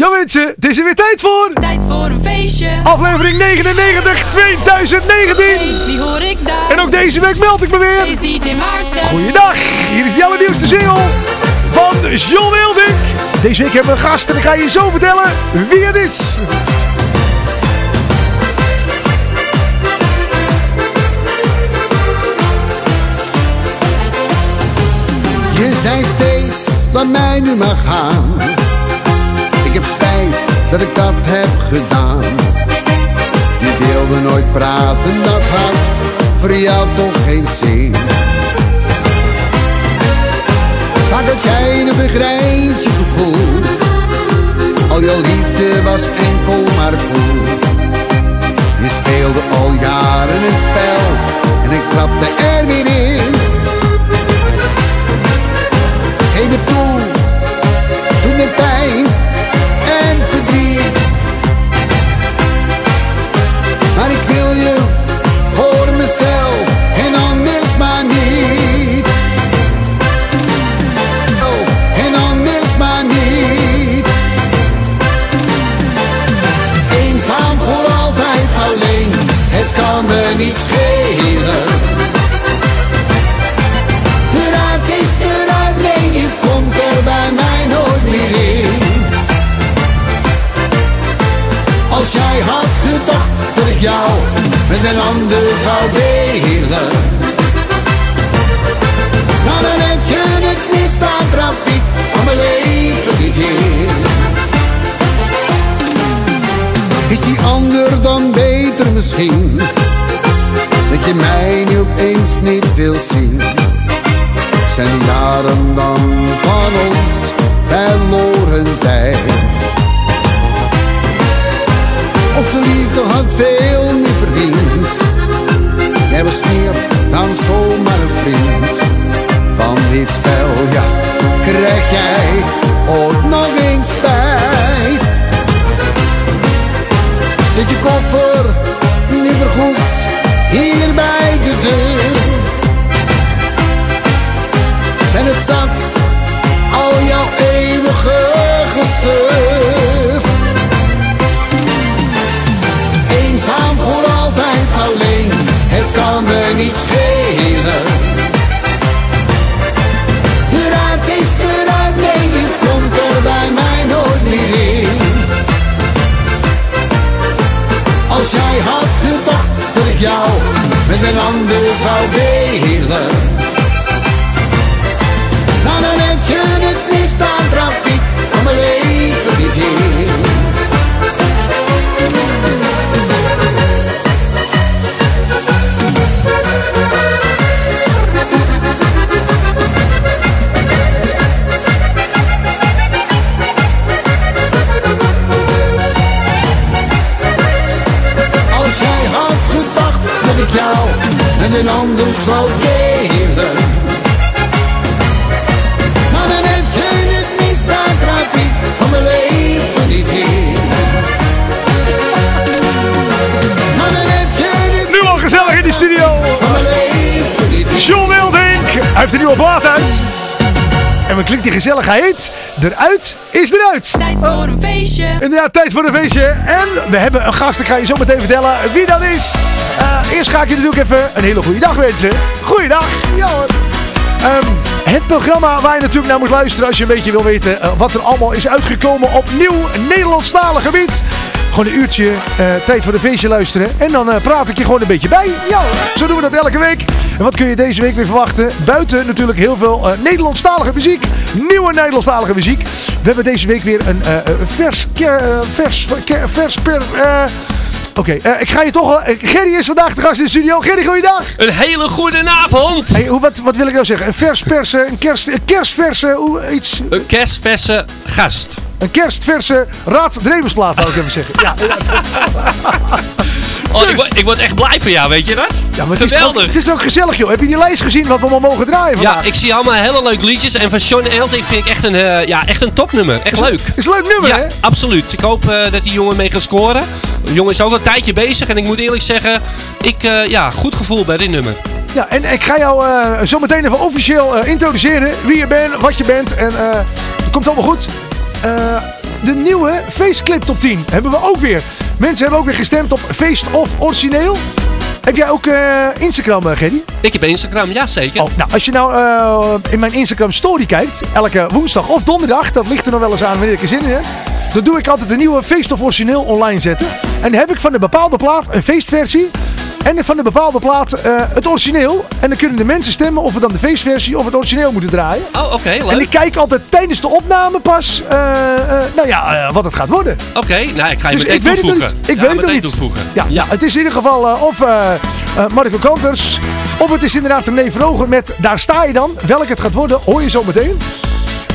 Ja mensen, het is er weer tijd voor. Tijd voor een feestje. Aflevering 99 2019. Hey, die hoor ik daar. En ook deze week meld ik me weer. Is DJ Maarten. Goeiedag, hier is die allernieuwste single van John Wildink. Deze week hebben we een gast en ik ga je zo vertellen wie het is. Je zei steeds, laat mij nu maar gaan. Dat ik dat heb gedaan. Je wilde nooit praten, dat had voor jou toch geen zin. Vaak had jij een greintje gevoel. Al jouw liefde was enkel maar poel. Je speelde al jaren een spel en ik trapte er weer in. Geef me toe, met een ander zou delen. Dan heb je het mis, dan trap van mijn leven niet. Is die ander dan beter misschien? Dat je mij nu opeens niet wil zien zijn die jaren dan van ons verloren tijd. Onze liefde had veel meer verdiend. Jij was meer dan zomaar een vriend. Van dit spel, ja, krijg jij ooit nog eens spijt. Zet je koffer liever goed hier bij de deur. En het zat al jouw eeuwige gezeur. Me niet schelen. Eruit is eruit, nee, je komt er bij mij nooit meer in. Als jij had gedacht dat ik jou met een ander zou delen. Nou dan heb je het mis, dan trap ik van mijn met een ander zou delen. Maar dan heb je het mis, ik van mijn leven niet in. Maar dan heb je het Nu al gezellig in die studio. niet. John Wildink. Hij heeft een nieuwe plaat uit. Wat klinkt die gezelligheid? Eruit is eruit. Tijd voor een feestje. Inderdaad, tijd voor een feestje. En we hebben een gast. Ik ga je zo meteen vertellen wie dat is. Eh, eerst ga ik je natuurlijk even een hele goede dag wensen. Goeiedag. Ja hoor. Ehm, het programma waar je natuurlijk naar moet luisteren als je een beetje wil weten eh, wat er allemaal is uitgekomen op nieuw Nederlandstalig gebied. Gewoon een uurtje eh, tijd voor een feestje luisteren. En dan eh, praat ik je gewoon een beetje bij. Ja, zo doen we dat elke week. En wat kun je deze week weer verwachten? Buiten natuurlijk heel veel eh, Nederlandstalige muziek. Nieuwe Nederlandstalige muziek. We hebben deze week weer een vers, ker, vers, ker- vers per... Oké, ik ga je toch... eh, Gerry is vandaag de gast in de studio. Gerry, goeiedag. Een hele goede avond. Hey, hoe, wat, wat wil ik nou zeggen? Een vers persen, een, kerst, een kerstverse, hoe, iets, Een kerstverse gast. Een kerstverse Raad Drevensplaat, zou ik even zeggen. Ja, ja, Oh, ik, word, ik word echt blij van jou, weet je dat? ja maar het is, ook, het is ook gezellig, joh. Heb je die lijst gezien wat we allemaal mogen draaien ja, vandaag? ik zie allemaal hele leuke liedjes. En van Sean Elting vind ik echt een, eh, ja, echt een topnummer. Echt leuk. Is een leuk nummer, hè? Ja, absoluut. Ik hoop eh, dat die jongen mee gaat scoren. De jongen is ook al een tijdje bezig. En ik moet eerlijk zeggen, ik, eh, ja, goed gevoel bij dit nummer. Ja, en ik ga jou zo meteen even officieel introduceren. Wie je bent, wat je bent. En het komt allemaal goed. Eh, de nieuwe feestclip top 10. Hebben we ook weer. Mensen hebben ook weer gestemd op feest of origineel. Heb jij ook eh, Instagram, eh, Gerry? Ik heb Instagram, ja zeker. Oh, nou, als je nou in mijn Instagram story kijkt, elke woensdag of donderdag, dat ligt er nog wel eens aan wanneer ik er zin in heb. Dan doe ik altijd een nieuwe feest of origineel online zetten. En dan heb ik van de bepaalde plaat een feestversie. En van de bepaalde plaat eh, het origineel. En dan kunnen de mensen stemmen of we dan de feestversie of het origineel moeten draaien. Oh, oké, En ik kijk altijd tijdens de opname pas, eh, eh, nou ja, wat het gaat worden. Oké, nou ik ga je Dus meteen ik weet het toevoegen. niet. Ik Ja, weet het nog niet. toevoegen. Ja, ja, het is in ieder geval of Marco Kanters, of het is inderdaad René Vroger met Daar sta je dan. Welk het gaat worden, hoor je zo meteen.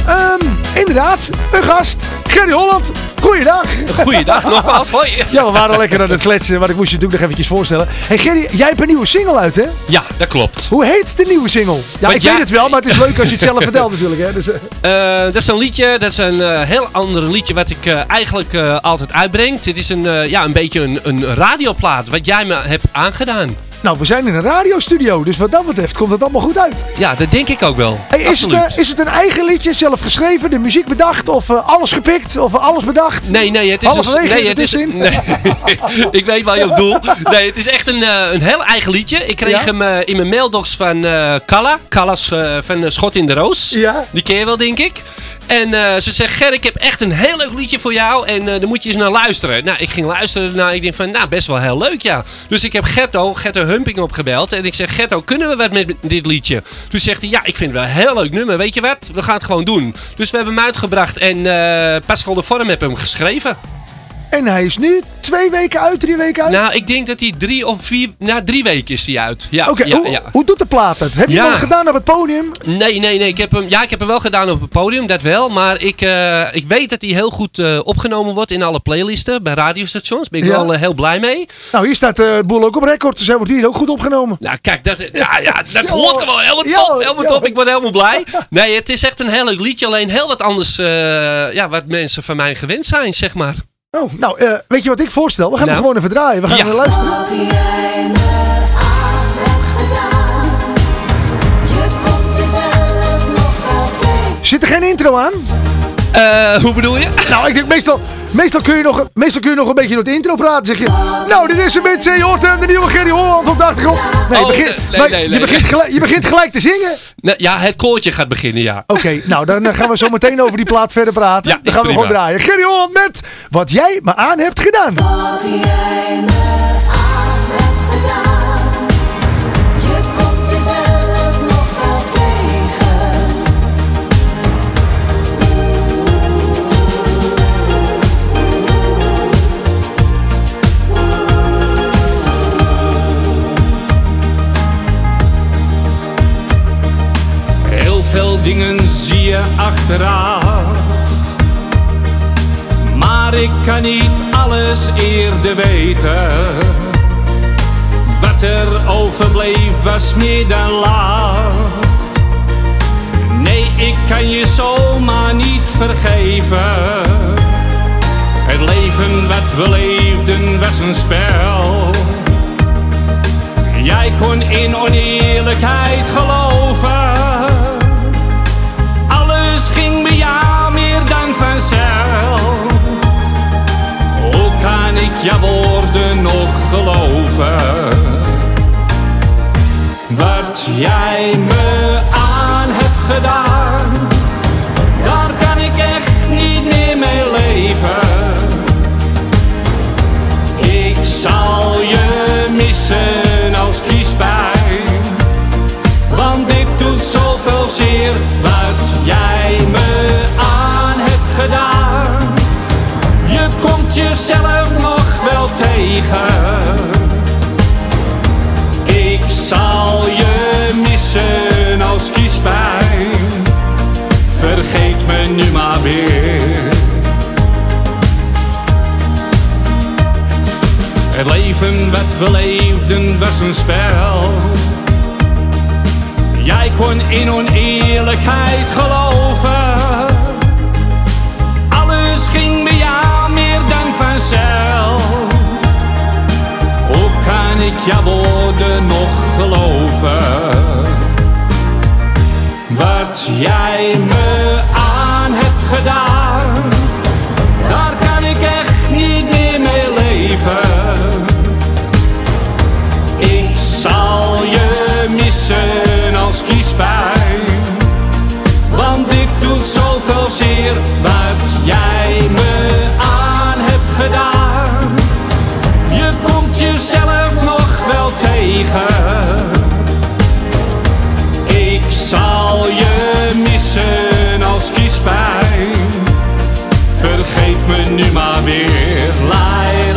Ehm, inderdaad, een gast, Gerry Holland. Goeiedag. Goeiedag nogmaals, hoi. Ja, we waren lekker aan het kletsen, maar ik moest je natuurlijk nog eventjes voorstellen. Hey Gerry, jij hebt een nieuwe single uit, hè? Ja, dat klopt. Hoe heet de nieuwe single? Ja, Want ik weet het wel, maar het is leuk als je het zelf vertelt natuurlijk, hè? Dus, eh, Eh, dat is een liedje, dat is een eh, heel ander liedje wat ik eigenlijk altijd uitbreng. Dit is een, ja, een beetje een, een radioplaat wat jij me hebt aangedaan. Nou, we zijn in een radiostudio, dus wat dat betreft komt het allemaal goed uit. Ja, dat denk ik ook wel. Hey, is, het, eh, is het een eigen liedje, zelf geschreven, de muziek bedacht of eh, alles gepikt of alles bedacht? Nee, nee, het is Halverwege een. Nee, het is nee, Ik weet waar je op doelt. Nee, het is echt een, eh, een heel eigen liedje. Ik kreeg Ja? hem in mijn mailbox van Kalla. Kalla's van Schot in de Roos. Ja. Die ken je wel, denk ik. En ze zegt, Ger, ik heb echt een heel leuk liedje voor jou. En daar moet je eens naar luisteren. Nou, ik ging luisteren naar. Ik denk van, nou, best wel heel leuk, ja. Dus ik heb Gerto, Gerto Humping opgebeld. En ik zeg, Gerto, kunnen we wat met dit liedje? Toen zegt hij, ja, ik vind het wel een heel leuk nummer. Weet je wat? We gaan het gewoon doen. Dus we hebben hem uitgebracht. En eh Pascal de Vorm heeft hem geschreven. En hij is nu twee weken uit, drie weken uit? Nou, ik denk dat hij drie of vier... Nou, drie weken is hij uit. Ja, Oké, ja, hoe, ja. hoe doet de plaat het? Heb je hem al gedaan op het podium? Nee, nee, nee. Ik heb hem, ja, ik heb hem wel gedaan op het podium, dat wel. Maar ik, eh, ik weet dat hij heel goed eh, opgenomen wordt in alle playlisten bij radiostations. Daar ben ik wel eh, heel blij mee. Nou, hier staat de boel ook op record, dus hij wordt hier ook goed opgenomen. Nou, kijk, dat, ja, ja, dat hoort gewoon helemaal top. Helemaal top. Ik word helemaal blij. Nee, het is echt een heel leuk liedje. Alleen heel wat anders, ja, wat mensen van mij gewend zijn, zeg maar. Oh, nou, eh, weet je wat ik voorstel? We gaan hem Nou. gewoon even draaien. We gaan Ja. even luisteren. Wat jij me aan hebt gedaan. Je komt jezelf nog wel tegen. Zit er geen intro aan? Eh, hoe bedoel je? Nou, ik denk meestal, meestal, kun je nog, meestal kun je nog een beetje door de intro praten. Zeg je, nou, dit is een beetje, je hoort hem, de nieuwe Gerry Holland op de achtergrond. Nee, je Oh, begint, nee, nee, maar nee, je, nee. begint gelijk, je begint gelijk te zingen. Nou, ja, het koortje gaat beginnen, ja. Oké, nou, dan eh, gaan we zo meteen over die plaat verder praten. Ja, dan gaan we gewoon draaien. Gerry Holland met wat jij me aan hebt gedaan. Wat jij me dingen zie je achteraf. Maar ik kan niet alles eerder weten. Wat er overbleef was meer dan laf. Nee, ik kan je zomaar niet vergeven. Het leven wat we leefden was een spel. Jij kon in oneerlijkheid geloven. Jouw woorden nog geloven? Wat jij me aan hebt gedaan, Ik zal je missen als kiespijn. Vergeet me nu maar weer. Het leven wat we leefden was een spel. Jij kon in oneerlijkheid geloven. ja worden nog geloven. Wat jij me aan hebt gedaan, daar kan ik echt niet meer mee leven. Ik zal je missen als kiespijn, want dit doet zoveel zeer wat jij me aan hebt gedaan. Ik zal je missen als kiespijn. Vergeet me nu maar weer, Laila.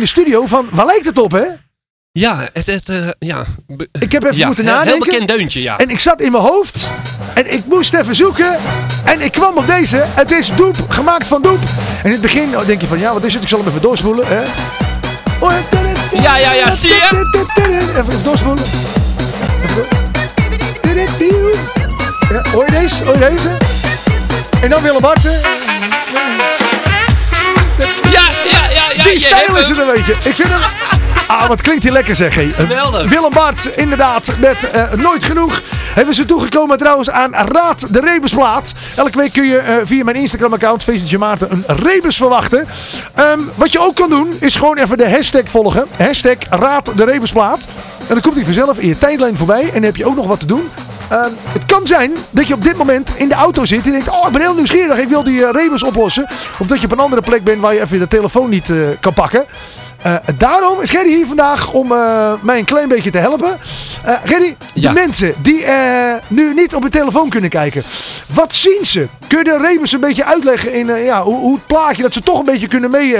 in de studio van, waar lijkt het op, hè? Ja, het, het, eh, ja. Ik heb even moeten nadenken. Heel bekend deuntje, ja. En ik zat in mijn hoofd. En ik moest even zoeken. En ik kwam op deze. Het is Doep, gemaakt van Doep. En in het begin nou, denk je van, ja, wat is het? Ik zal hem even doorspoelen. Hè? Ja, ja, ja, zie je? Even doorspoelen. Ja, hoor je deze? Hoor deze? En dan Willem Barten die stijl is het een beetje. Ik vind hem... Ah, wat klinkt hij lekker zeg. Eh, Geweldig. Willem Bart, inderdaad, met eh, Nooit Genoeg. Hebben ze toegekomen trouwens aan Raad de Rebusplaat. Elke week kun je eh, via mijn Instagram-account, Feestje Maarten, een Rebus verwachten. Ehm, wat je ook kan doen, is gewoon even de hashtag volgen. Hashtag Raad de Rebusplaat. En dan komt hij vanzelf in je tijdlijn voorbij. En dan heb je ook nog wat te doen Ehm, het kan zijn dat je op dit moment in de auto zit en denkt, oh ik ben heel nieuwsgierig, ik wil die uh, rebus oplossen. Of dat je op een andere plek bent waar je even de telefoon niet eh, kan pakken. Eh, daarom is Gerry hier vandaag om mij een klein beetje te helpen. Gerry, ja. de mensen die nu niet op hun telefoon kunnen kijken, wat zien ze? Kun je de rebus een beetje uitleggen in ja, hoe, hoe, het plaatje dat ze toch een beetje kunnen mee...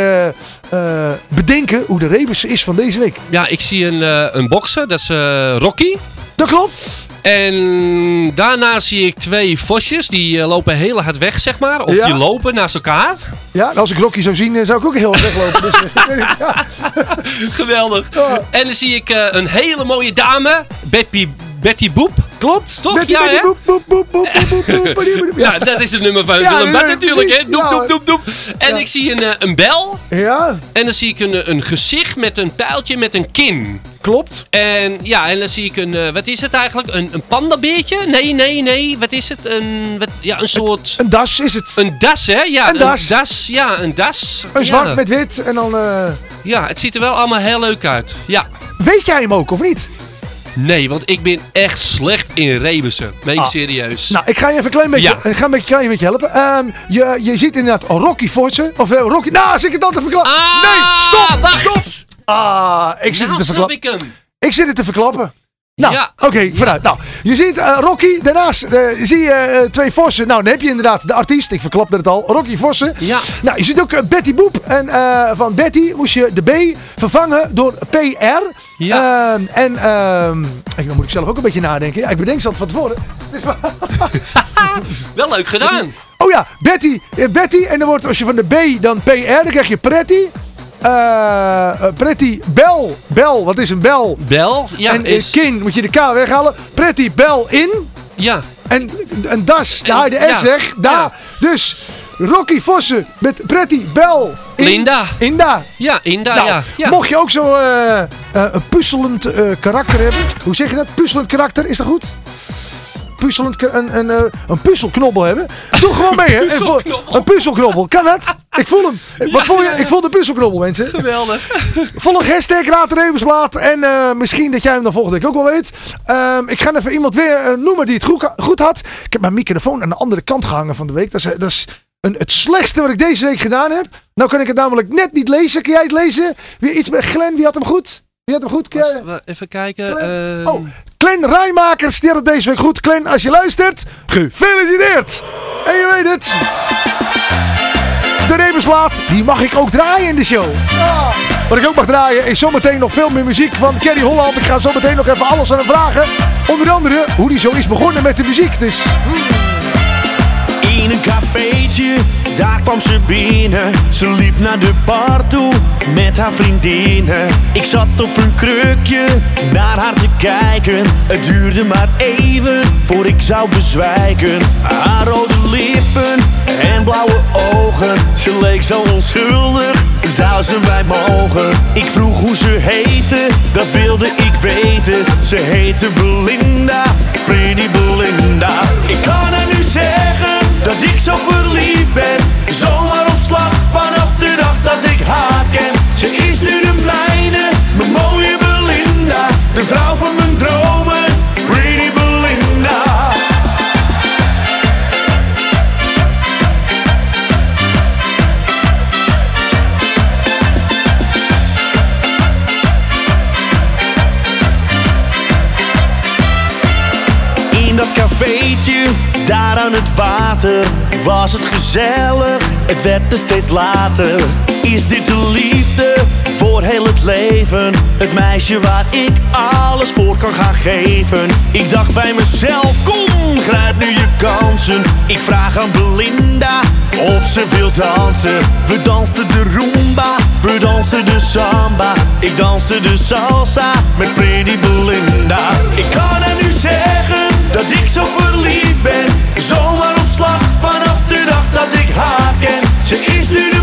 bedenken hoe de rebus is van deze week. Ja, ik zie een, een bokser, dat is Rocky. Dat klopt. En daarna zie ik twee vosjes, die eh, lopen heel hard weg, zeg maar. Of Ja. die lopen naast elkaar. Ja, en als ik Rocky zou zien, eh, zou ik ook heel erg weglopen. Dus, eh, ja. Geweldig. Ja. En dan zie ik een hele mooie dame, Betty, Betty Boep. Klopt, toch? Ja, hè? ja, dat is het nummer van Willem Bart natuurlijk, hè? Doep, doep, doep, doep. En ik zie een, eh, een bel. Ja. En dan zie ik een, eh, een gezicht met een pijltje met een kin. Klopt. En ja, en dan zie ik een, eh, wat is het eigenlijk? Een, een pandabeertje? Nee, nee, nee. Wat is het? Een, wat, ja, een soort... Een, das is het. Een das, hè? Ja, een, das. das. Ja, een das. Een zwart met wit en dan... Ja, het ziet er wel allemaal heel leuk uit. Ja. Weet jij hem ook, of niet? Nee, want ik ben echt slecht in rebussen. Nee, Ah. serieus. Nou, ik ga je even een klein beetje, Ja. ik ga een beetje, klein beetje helpen. Ehm, je, je ziet inderdaad Rocky Forsen. Of eh, Rocky... Nou, als ik het dan te verklappen... ah, nee, stop! wacht! Ah, ik zit Nou, het te snap verklappen. ik hem. Ik zit het te verklappen. Nou, Ja. oké, vooruit. Nou, je ziet eh, Rocky, daarnaast eh, zie je eh, twee Vossen. Nou, dan heb je inderdaad de artiest, ik verklapte het al, Rocky Vossen. Ja. Nou, je ziet ook Betty Boep. En van Betty moest je de B vervangen door PR. Ja. Ehm, en ehm, ik, dan moet ik zelf ook een beetje nadenken. Ja, ik bedenk ze altijd van tevoren. Het is wel- Wel leuk gedaan. Oh ja, Betty, Betty. En dan wordt als je van de B dan PR, dan krijg je Pretty. Eh, eh, pretty Bel. Bel, wat is een bel? Bel. Ja, en eh, is... kin moet je de K weghalen. Pretty Bel in. Ja. En een das, daar haal je de S ja, weg. Daar. ja. Dus Rocky Vossen met Pretty Bel in. Linda. Inda. Ja, Inda, Nou, ja. ja. mocht je ook zo een puzzelend karakter hebben. Hoe zeg je dat? Puzzelend karakter, is dat goed? Puzzelend, een, een, eh, een puzzelknobbel hebben. Doe gewoon mee, hè? Een puzzelknobbel, kan dat? Ik voel hem. Wat voel je? Ik voel de puzzelknobbel, mensen. Geweldig. Volg hashtag Raad. En eh, misschien dat jij hem dan volgende week ook wel weet. Ehm, ik ga even iemand weer eh, noemen die het goed, goed had. Ik heb mijn microfoon aan de andere kant gehangen van de week. Dat is, dat is een, het slechtste wat ik deze week gedaan heb. Nou kan ik het namelijk net niet lezen. Kun jij het lezen? Wie iets met Glenn, wie had hem goed? Wie had hem goed? Was- Even kijken. Glenn? ehm, Oh, Glenn Rijmakers, die had het deze week goed. Glenn, als je luistert, gefeliciteerd! En je weet het. De Rebusplaat, die mag ik ook draaien in de show. Ah, wat ik ook mag draaien is zometeen nog veel meer muziek van Kerry Holland. Ik ga zometeen nog even alles aan hem vragen. Onder andere hoe die zo is begonnen met de muziek. Dus In een cafeetje, daar kwam ze binnen. Ze liep naar de bar toe met haar vriendinnen. Ik zat op een krukje naar haar te kijken. Het duurde maar even voor ik zou bezwijken. Haar rode lippen en blauwe ogen. Ze leek zo onschuldig, zou ze mij mogen? Ik vroeg hoe ze heette, dat wilde ik weten. Ze heette Belinda, Pretty Belinda. Ik kan zo verliefd ben. Zomaar op slag vanaf de dag dat ik haar ken. Ze is nu de mijne, mijn mooie Belinda. De vrouw van mijn dromen, Pretty Belinda. In dat cafeetje, daar aan het water, was het gezellig, het werd er steeds later. Is dit de liefde voor heel het leven? Het meisje waar ik alles voor kan gaan geven. Ik dacht bij mezelf, kom, grijp nu je kansen. Ik vraag aan Belinda of ze wil dansen. We dansten de rumba, we dansten de samba. Ik danste de salsa met Pretty Belinda. Ik kan haar nu zeggen dat ik zo verliefd ben. Vanaf de dag dat ik haar ken. Ze is nu de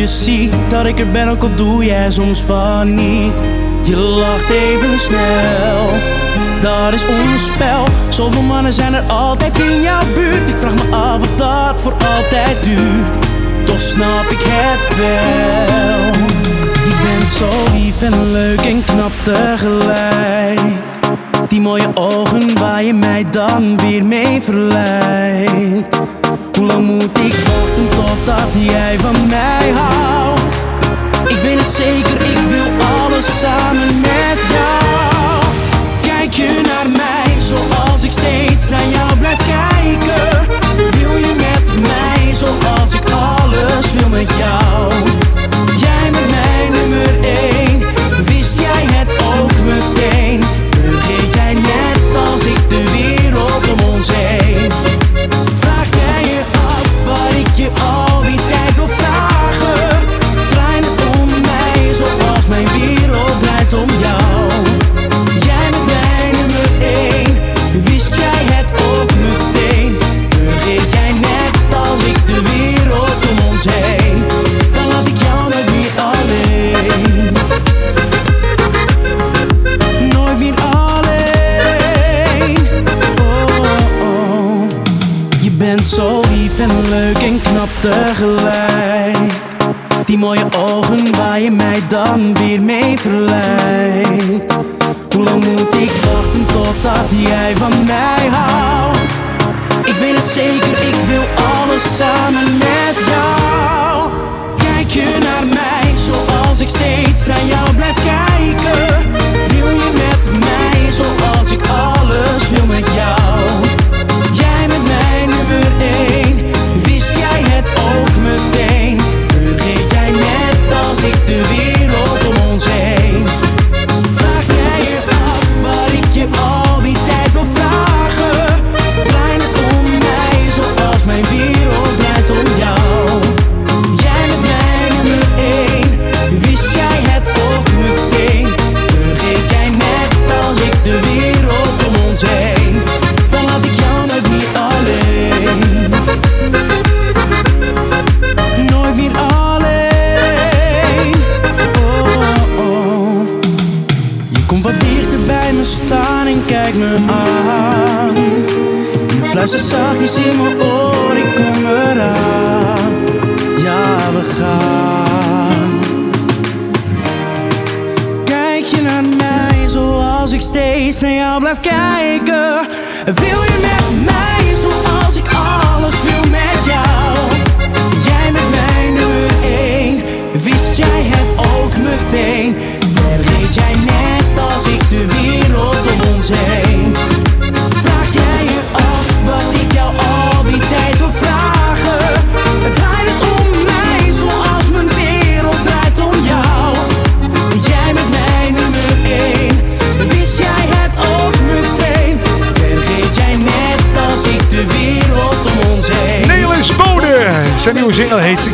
je ziet dat ik er ben, ook al doe jij soms van niet. Je lacht even snel, dat is ons spel. Zoveel mannen zijn er altijd in jouw buurt. Ik vraag me af of dat voor altijd duurt. Toch snap ik het wel. Je bent zo lief en leuk en knap tegelijk. Die mooie ogen waar je mij dan weer mee verleidt. Hoe lang moet ik wachten totdat jij van mij houdt? Ik weet het zeker, ik wil alles samen met jou. Kijk je naar mij zoals ik steeds naar jou blijf kijken? Wil je met mij zoals ik alles wil met jou? Jij bent mijn nummer één, wist jij het ook meteen?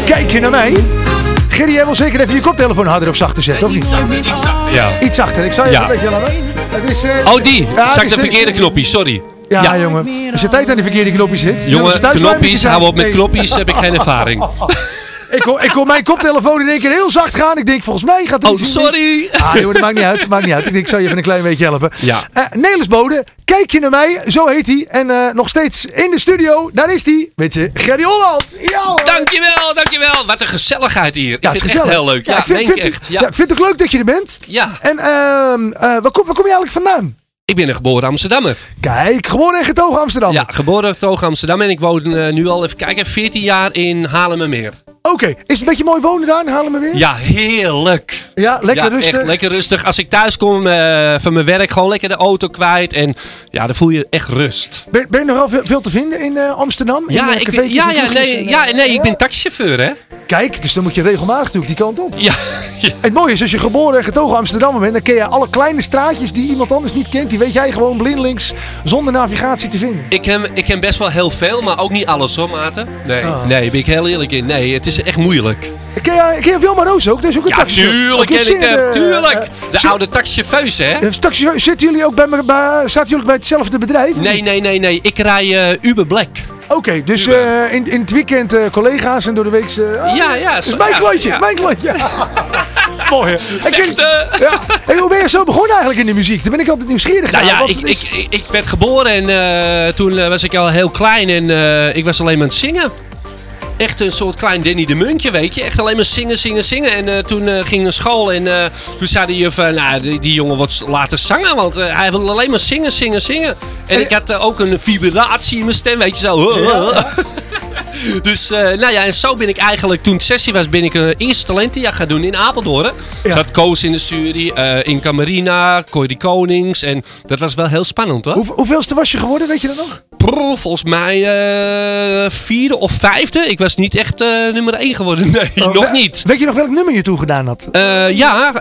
Kijk je naar mij. Gerry, jij wil zeker even je koptelefoon harder of zachter zetten, of niet? Ja. Iets zachter. Ik zal je Ja. een beetje laten. Het is, eh, Oh, die. Ja, de verkeerde knopje, sorry. Ja, Ja. jongen. Als je tijd aan de verkeerde knopjes zit. Jongen, zijn? hou op met Nee. knoppies, heb ik geen ervaring. Ik hoor, ik hoor mijn koptelefoon in één keer heel zacht gaan. Ik denk, volgens mij gaat het Oh, sorry. Ah, joh, dat maakt niet uit. Maakt niet uit. Ik denk, ik zal je even een klein beetje helpen. Ja. Nelis Bode, kijk je naar mij. Zo heet hij. En eh, nog steeds in de studio. Daar is hij. Weet je, Gerry Holland. Ja, hoor. Dankjewel, dankjewel. Wat een gezelligheid hier. Ik Ja, vind het echt gezellig. heel leuk. Ja, Ja, ik vind, vind ik het- echt. ja, Ja. ik vind het ook leuk dat je er bent. ja. En ehm, eh, waar, kom, waar kom je eigenlijk vandaan? Ik ben een geboren Amsterdammer. Kijk, geboren en getogen Amsterdam. Ja, geboren getogen Amsterdam. En ik woon eh, nu al even kijken, 14 jaar in Haarlemmermeer. Oké, is het een beetje mooi wonen daar in Haarlem weer? Ja, heerlijk. Ja, lekker ja, rustig. echt lekker rustig. Als ik thuis kom eh, van mijn werk, gewoon lekker de auto kwijt. En ja, dan voel je echt rust. Ben, ben je nogal veel, veel te vinden in Amsterdam? Ja, ik, ja, en ja, nee, en, ja, nee, ik ben taxichauffeur, hè? Kijk, dus dan moet je regelmatig natuurlijk die kant op. Ja, Het mooie is, als je geboren en getogen Amsterdammer bent, dan ken je alle kleine straatjes die iemand anders niet kent. Die weet jij gewoon blindelings zonder navigatie te vinden. Ik ken, ik ken best wel heel veel, maar ook niet alles hoor, maten. Nee, Ah. nee, daar ben ik heel eerlijk in. Nee, het is echt moeilijk. Ken je, ken je Wilma Roos ook? Dat is ook een Ja, taxichauffeur. tuurlijk ken ik hem. eh, Tuurlijk. eh, De oude taxichauffeurs, hè? eh, taxichauffeur- Zitten jullie ook bij, me- bij, zaten jullie bij hetzelfde bedrijf? Nee, nee, nee, nee. Ik rij eh, Uber Black. Oké, dus eh, in, in het weekend eh, collega's en door de week... Ja, ja. Dat is mijn ja, klontje, ja. mijn klontje. Mooi? En Vechten. ja. Hey, hoe ben je zo begonnen eigenlijk in de muziek? Daar ben ik altijd nieuwsgierig Nou naar. ja, ik, is- ik, ik, ik werd geboren en eh, toen eh, was ik al heel klein en eh, ik was alleen maar aan het zingen. Echt een soort klein Danny de Muntje, weet je. Echt alleen maar zingen, zingen, zingen. En toen eh, ging ik naar school en toen zei de juf, nou, die, die jongen wordt later zanger, want hij wil alleen maar zingen, zingen, zingen. En ik had ook een vibratie in mijn stem, weet je zo. Dus, eh, nou ja, en zo ben ik eigenlijk, toen ik 16 was, ben ik een eerste talentenjaar gaan doen in Apeldoorn. Ja. Zat Koos in de jury, eh in Camarina, Corrie Konings. En dat was wel heel spannend, hoor. Hoe, hoeveelste was je geworden, weet je dat nog? Brrr, volgens mij eh, vierde of vijfde. Ik was niet echt eh, nummer één geworden. Nee, Oh, nog niet. Weet je nog welk nummer je toen gedaan had? Eh, ja,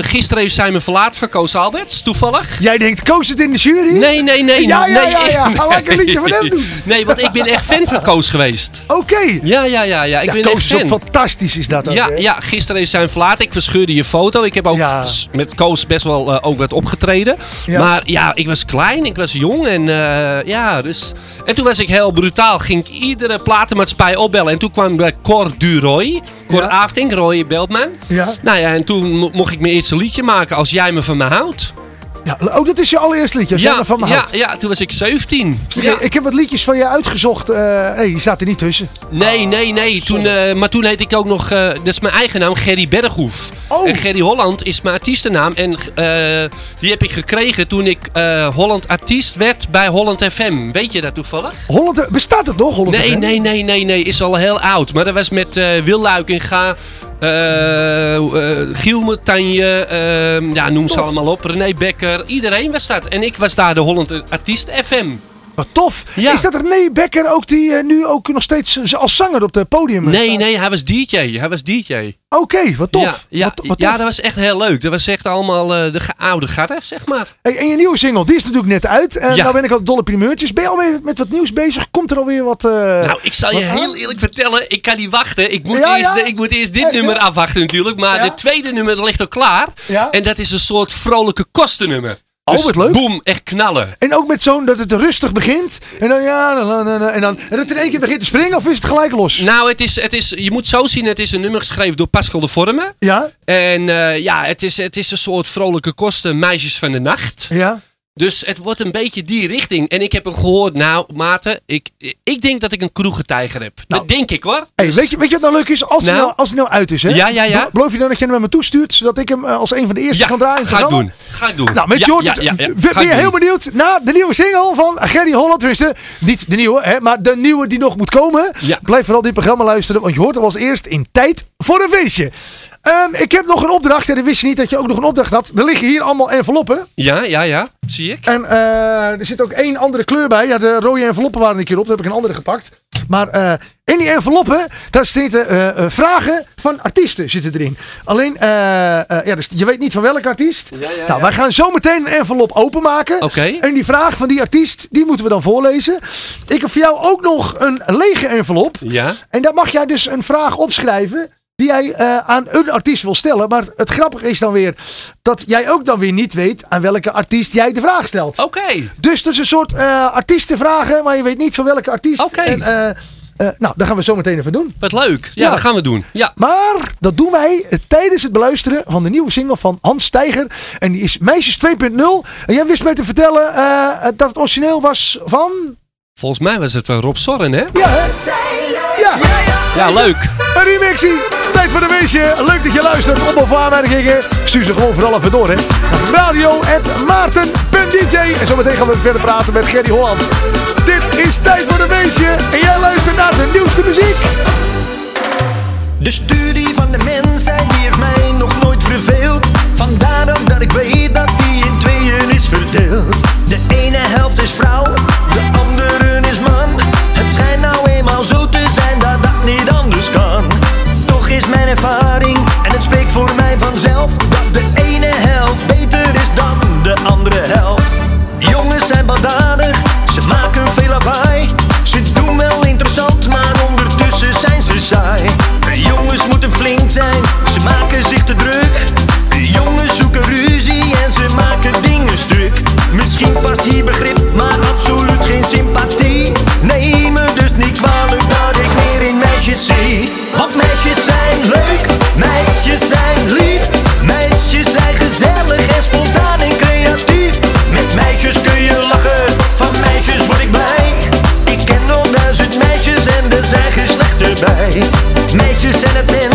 gisteren heeft me verlaten van Koos Alberts, toevallig. Jij denkt, koos het in de jury? Nee, nee, nee. Ja, ja, nee, ja, ja. Ga lekker een liedje van hem doen. Nee, want ik ben echt fan van Koos geweest. Oké. Ja, ja, ja, ja. Ik Ja, ben Koos echt is ook fan. fantastisch, is dat ook, Ja, ja, gisteren is zijn verlaten. Ik verscheurde je foto. Ik heb ook Ja. met Koos best wel ook wat opgetreden. Maar ja, ik was klein, ik was jong en ja, dus... En toen was ik heel brutaal. Ging ik iedere platenmaatschappij opbellen. En toen kwam ik bij Cor Duroy. Cor Ja. Aftink, Roy Beltman. Ja. Nou ja, en toen mo- mocht ik mijn eerste liedje maken. Als jij me van me houdt. Ja, oh, dat is je allereerste liedje, als jij Ja, ervan me ja, houdt. ja, toen was ik 17. Ik- Ja. Ik heb wat liedjes van je uitgezocht. eh hey, die staat er niet tussen. Nee, nee, nee. Toen, eh, maar toen heet ik ook nog, eh, dat is mijn eigen naam, Gerry Berghoef. Oh. En Gerry Holland is mijn artiestennaam. En eh, die heb ik gekregen toen ik eh, Holland artiest werd bij Holland FM. Weet je dat toevallig? Holland, bestaat het nog, Holland Nee, FM? nee, nee, nee, nee. Is al heel oud. Maar dat was met eh Wil Luikinga, eh Giel Metanje, eh, ja, noem ze allemaal op. René Becker. Iedereen was dat. En ik was daar de Holland artiest FM. Wat tof. Ja. Is dat René Becker ook die eh, nu ook nog steeds als zanger op het podium eh, Nee, staat? nee, hij was DJ. Hij was DJ. Oké, wat tof. Ja, ja, Wat, wat ja, dat was echt heel leuk. Dat was echt allemaal eh, de oude garde, zeg maar. Hey, en je nieuwe single, die is natuurlijk net uit. En Ja. nou ben ik ook dolle primeurtjes. Ben je alweer met wat nieuws bezig? Komt er alweer wat... Nou, ik zal je aan? heel eerlijk vertellen, ik kan niet wachten. Ik moet, Ja, eerst, ik moet eerst dit nummer afwachten natuurlijk. Maar het tweede nummer ligt al klaar. Ja? En dat is een soort vrolijke kostennummer. Oh, Dus wat leuk. Boom, echt knallen. En ook met zo'n dat het rustig begint. En dan ja, dan, dan, dan- en dan en dat het in één keer begint te springen. Of is het gelijk los? Nou, het is, het is, je moet zo zien, het is een nummer geschreven door Pascal de Vormen. Ja, En eh, ja, het is, het is een soort vrolijke kosten, meisjes van de nacht. ja. Dus het wordt een beetje die richting. En ik heb hem gehoord, nou, Maarten, ik, ik denk dat ik een kroegentijger heb. dat denk ik hoor. Hey, Dus- weet, je, weet je wat nou leuk is? Als, hij Nou? nou, als hij nou uit is, hè? Ja, ja, ja. Be- Beloof je dan dat je hem naar me toestuurt, zodat ik hem eh, als een van de eerste ja, kan draaien? ga ik doen. Ga ik doen. Nou, mensen, ja, je hoort ja, Ben je heel benieuwd naar de nieuwe single van Gerry Holland? Tenminste, niet de nieuwe, hè, maar de nieuwe die nog moet komen. Ja. Blijf vooral dit programma luisteren, want je hoort hem als eerst in tijd voor een feestje. Ehm, ik heb nog een opdracht. En dan wist je niet dat je ook nog een opdracht had. Er liggen hier allemaal enveloppen. Ja, ja, ja. Zie ik. En eh, er zit ook één andere kleur bij. Ja, de rode enveloppen waren een keer op. Daar heb ik een andere gepakt. Maar eh, in die enveloppen, daar zitten eh, eh, vragen van artiesten zitten erin. Alleen, eh, eh, ja, dus je weet niet van welke artiest. nou, wij gaan zo meteen een envelop openmaken. Oké. En die vraag van die artiest, die moeten we dan voorlezen. Ik heb voor jou ook nog een lege envelop. Ja. En daar mag jij dus een vraag opschrijven die jij eh, aan een artiest wil stellen. Maar het grappige is dan weer dat jij ook dan weer niet weet aan welke artiest jij de vraag stelt. Oké. Dus dat is een soort eh artiestenvragen, maar je weet niet van welke artiest. Oké. En, eh, eh, nou, dat gaan we zo meteen even doen. Wat leuk. Ja, Ja. dat gaan we doen. Ja. Maar dat doen wij tijdens het beluisteren van de nieuwe single van Hans Steiger. En die is Meisjes 2.0. En jij wist mij te vertellen eh, dat het origineel was van... Volgens mij was het wel Rob Sorren, hè? Ja, hè? Ja, Ja, leuk. een remixie. Tijd voor een feestje. Leuk dat je luistert. Op of aanmerkingen. Stuur ze gewoon vooral even door, hè. Radio.maarten.dj En zometeen gaan we verder praten met Gerry Holland. Dit is Tijd voor een feestje. En jij luistert naar de nieuwste muziek. De studie van de mensheid die heeft mij nog nooit verveeld. Vandaar dat ik weet dat die in tweeën is verdeeld. De ene helft is vrouw, off. Send a bill.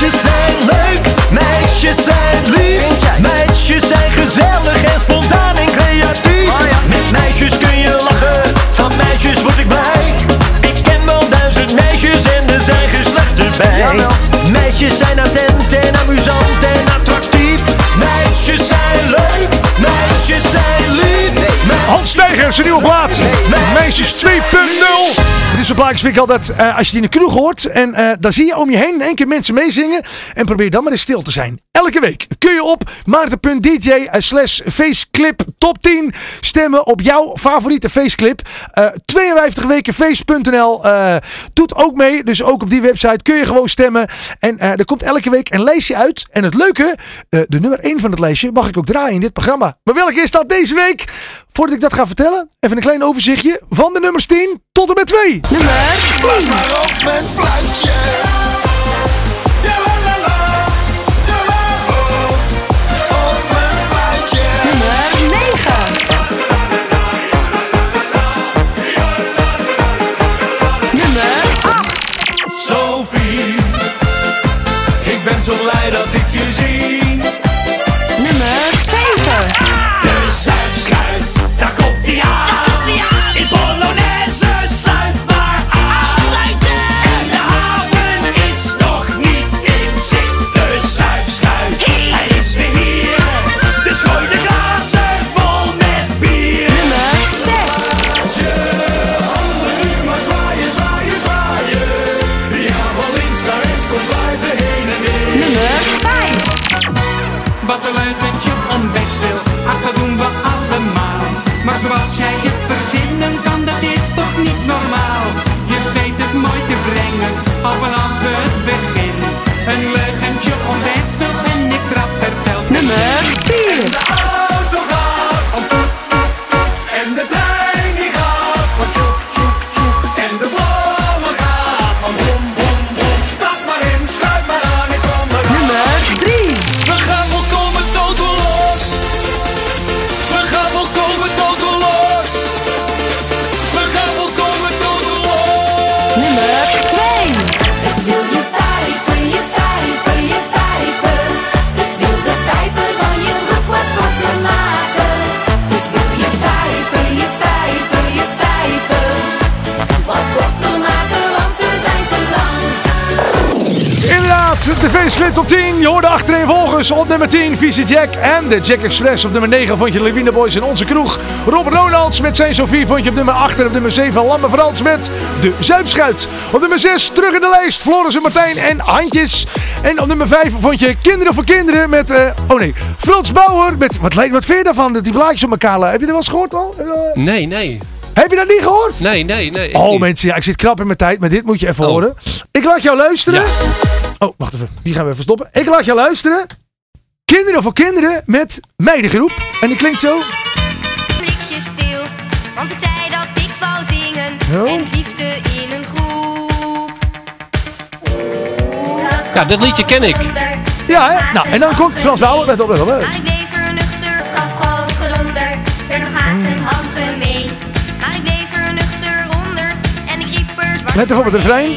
Meisjes zijn leuk, meisjes zijn lief. Meisjes zijn gezellig en spontaan en creatief. Met meisjes kun je lachen, van meisjes word ik blij. Ik ken wel duizend meisjes en er zijn geslachten bij. Meisjes zijn attent en amusant en attractief. Meisjes zijn leuk, meisjes zijn lief. Hans Steiger, zijn nieuwe plaat. Meisjes 2.0. Dit soort plaatjes vind ik altijd, eh, als je die in de kroeg hoort en eh, dan zie je om je heen in één keer mensen meezingen. En probeer dan maar eens stil te zijn. Elke week kun je op maarten.dj eh, slash faceclip top 10 stemmen op jouw favoriete faceclip. Eh 52 weken face.nl doet ook mee. Dus ook op die website kun je gewoon stemmen. En er komt elke week een lijstje uit. En het leuke, de nummer 1 van het lijstje mag ik ook draaien in dit programma. Maar welke is dat deze week? Voordat ik dat ga vertellen, even een klein overzichtje van de nummers 10 tot en met 2. Nummer 10. Maar op mijn fluitje. Oh. Op mijn fluitje. Nummer 9. Nummer 8. Sophie, ik ben zo blij Facelift op 10. Je hoorde achterin volgens op nummer 10 Visie Jack. En de Jack Express op nummer 9 vond je de Levine Boys in onze kroeg. Robert Ronalds met zijn Sophie vond je op nummer 8. En op nummer 7 Lamme Frans met de Zuipschuit. Op nummer 6 terug in de lijst Floris en Martijn en Handjes. En op nummer 5 vond je Kinderen voor Kinderen met... eh, oh nee, Frans Bauer met... Wat, wat vind je daarvan? Die blaadjes op elkaar. Heb je dat wel eens gehoord al? Dat- Nee, nee. Heb je dat niet gehoord? Nee, nee, nee. Oh niet. mensen, ja, ik zit krap in mijn tijd, maar dit moet je even Oh. horen. Ik laat jou luisteren. Ja. Oh, wacht even. Die gaan we even stoppen. Ik laat jou luisteren. Kinderen voor kinderen met meidengroep. En die klinkt zo. blikje stil. Want de tijd dat ik wou zingen, Oh. en het liefste in een groep. Ja, dat liedje ken ik. Ja, hè? Nou, en dan komt Frans Bauer. Let op, let op. hè. Maar Let even op het refrein.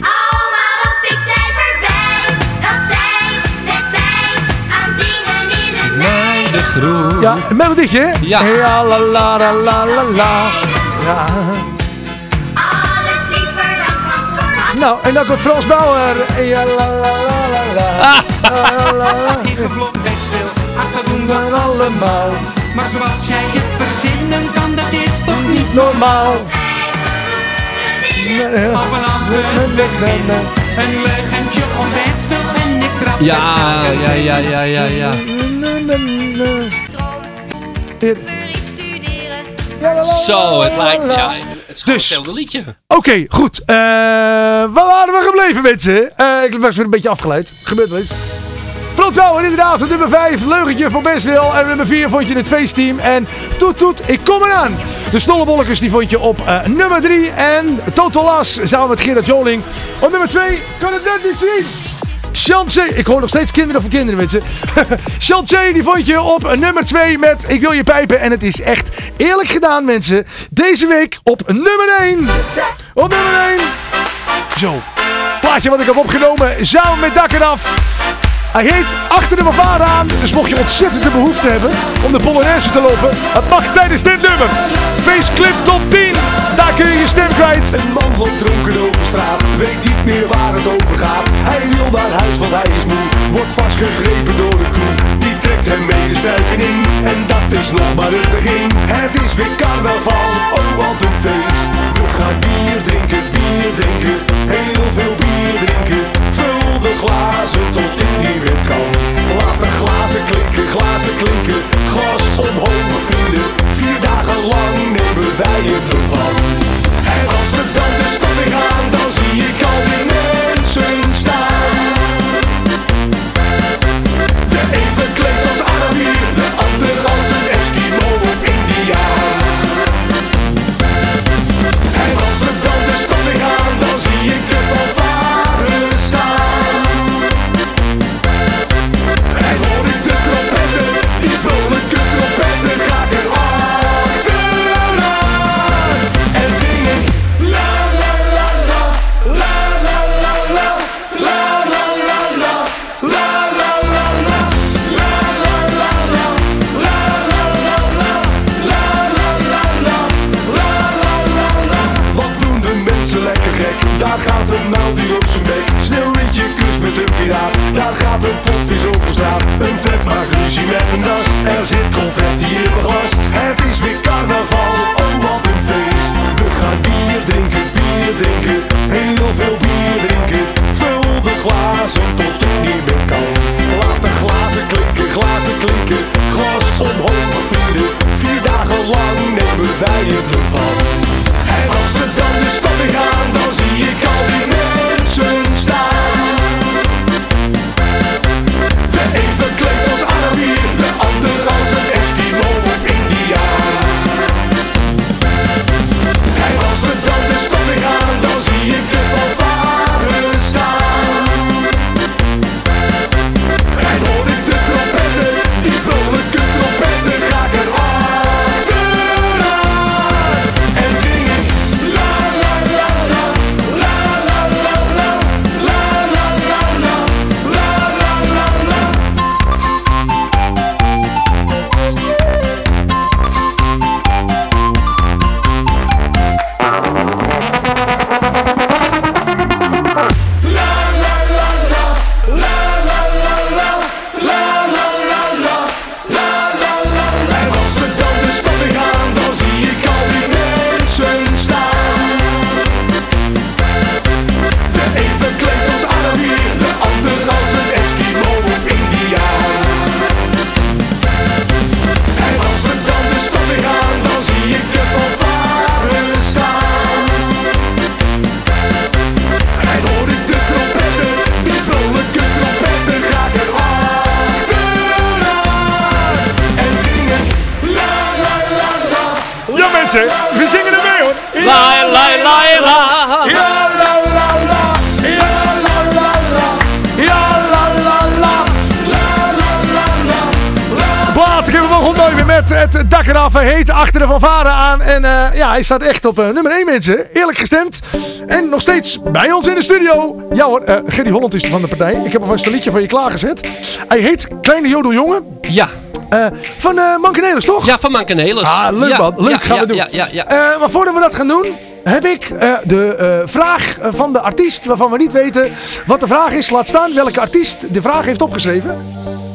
Oh, waarop ik blijf erbij, dat zij met. Ja, een melodietje, hè? Ja. Ja, la la la la la la. Ja. Alles liever dan kantoor. Nou, en dan komt Frans Bauer. Ja, la la la la la. La, la, la. Best wil, ach dat doen we Dan allemaal. Maar zoals jij het verzinnen kan, dat is toch niet Normaal. Een leugentje om best en ik trap Ja, ja, ja, ja, ja, ja. Zo, het lijkt... Ja, het is gewoon Dus- hetzelfde liedje. Oké, goed. Eh, waar waren we gebleven, mensen? Eh, ik was weer een beetje afgeleid. Gebeurt wel eens. Klopt wel, en inderdaad. Nummer 5, Leugentje van Bestwil. En nummer 4 vond je het feestteam. En Toet Toet, ik kom eraan. De Stollebolletjes die vond je op eh, nummer 3. En Total Las samen met Gerard Joling. Op nummer 2, kan het net niet zien. Chancé, ik hoor nog steeds kinderen voor kinderen mensen. Chancé, die vond je op nummer 2 met Ik wil je pijpen. En het is echt eerlijk gedaan mensen. Deze week op nummer 1. Op nummer 1. Zo. Plaatje wat ik heb opgenomen samen met Dak eraf. Hij heet Achter de Mavade aan. Dus mocht je ontzettend de behoefte hebben om de Polonaise te lopen. Het mag tijdens dit nummer. Faceclip top 10. Daar kun je je stem kwijt. Een man van dronken over straat Weet niet meer waar het over gaat Hij wil naar huis want hij is moe Wordt vastgegrepen door de crew Die trekt hem mee de struiken in En dat is nog maar het begin Het is weer carnaval, oh wat een feest We gaan bier drinken, bier drinken Heel veel bier drinken de glazen tot dit niet meer kan. Laat de glazen klinken, glazen klinken. Glas omhoog vrienden. Vier dagen lang nemen wij het ervan. En als we dan de stad in gaan Dan zie ik al eraf. Hij heet Achter de Fanfare aan. En eh, ja, hij staat echt op eh, nummer 1 mensen. Eerlijk gestemd. En nog steeds bij ons in de studio. Ja hoor, eh Gerry Holland is van de partij. Ik heb alvast een liedje voor je klaargezet. Hij heet Kleine Jodeljongen. Ja. Van uh, Mankenelis, toch? Ja, van Mankenelis. Ah, leuk ja, man. Leuk, ja, gaan ja, we doen. Ja, ja, ja. Maar voordat we dat gaan doen, heb ik de vraag van de artiest, waarvan we niet weten wat de vraag is. Laat staan welke artiest de vraag heeft opgeschreven.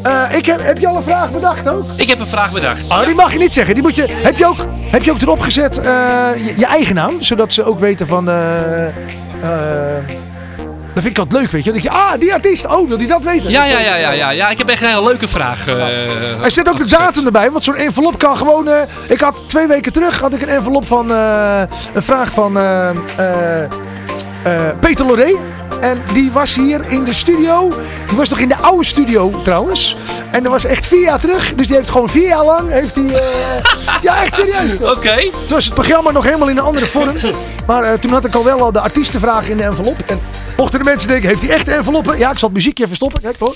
Eh, ik heb, heb je al een vraag bedacht ook? Ik heb een vraag bedacht. Oh, die mag je niet zeggen. Die moet je, heb, je ook, heb je ook erop gezet eh, je, je eigen naam? Zodat ze ook weten van... eh, dat vind ik altijd leuk, weet je. Denk je, ah, die artiest. Oh, wil die dat weten? Ja, ja, ja, ja, ja, ja. Ik heb echt een hele leuke vraag. eh, Er zit ook de datum erbij, want zo'n envelop kan gewoon... ik had twee weken terug had ik een envelop van... een vraag van... eh, Peter Loré. En die was hier in de studio. Die was nog in de oude studio trouwens. En dat was echt vier jaar terug. Dus die heeft gewoon vier jaar lang... Heeft die, eh, ja, echt serieus. Oké. Toen was het programma nog helemaal in een andere vorm. Maar eh, toen had ik al wel al de artiestenvraag in de envelop. En mochten de mensen denken, heeft hij echt enveloppen? Ja, ik zal het muziekje even stoppen. Kijk hoor.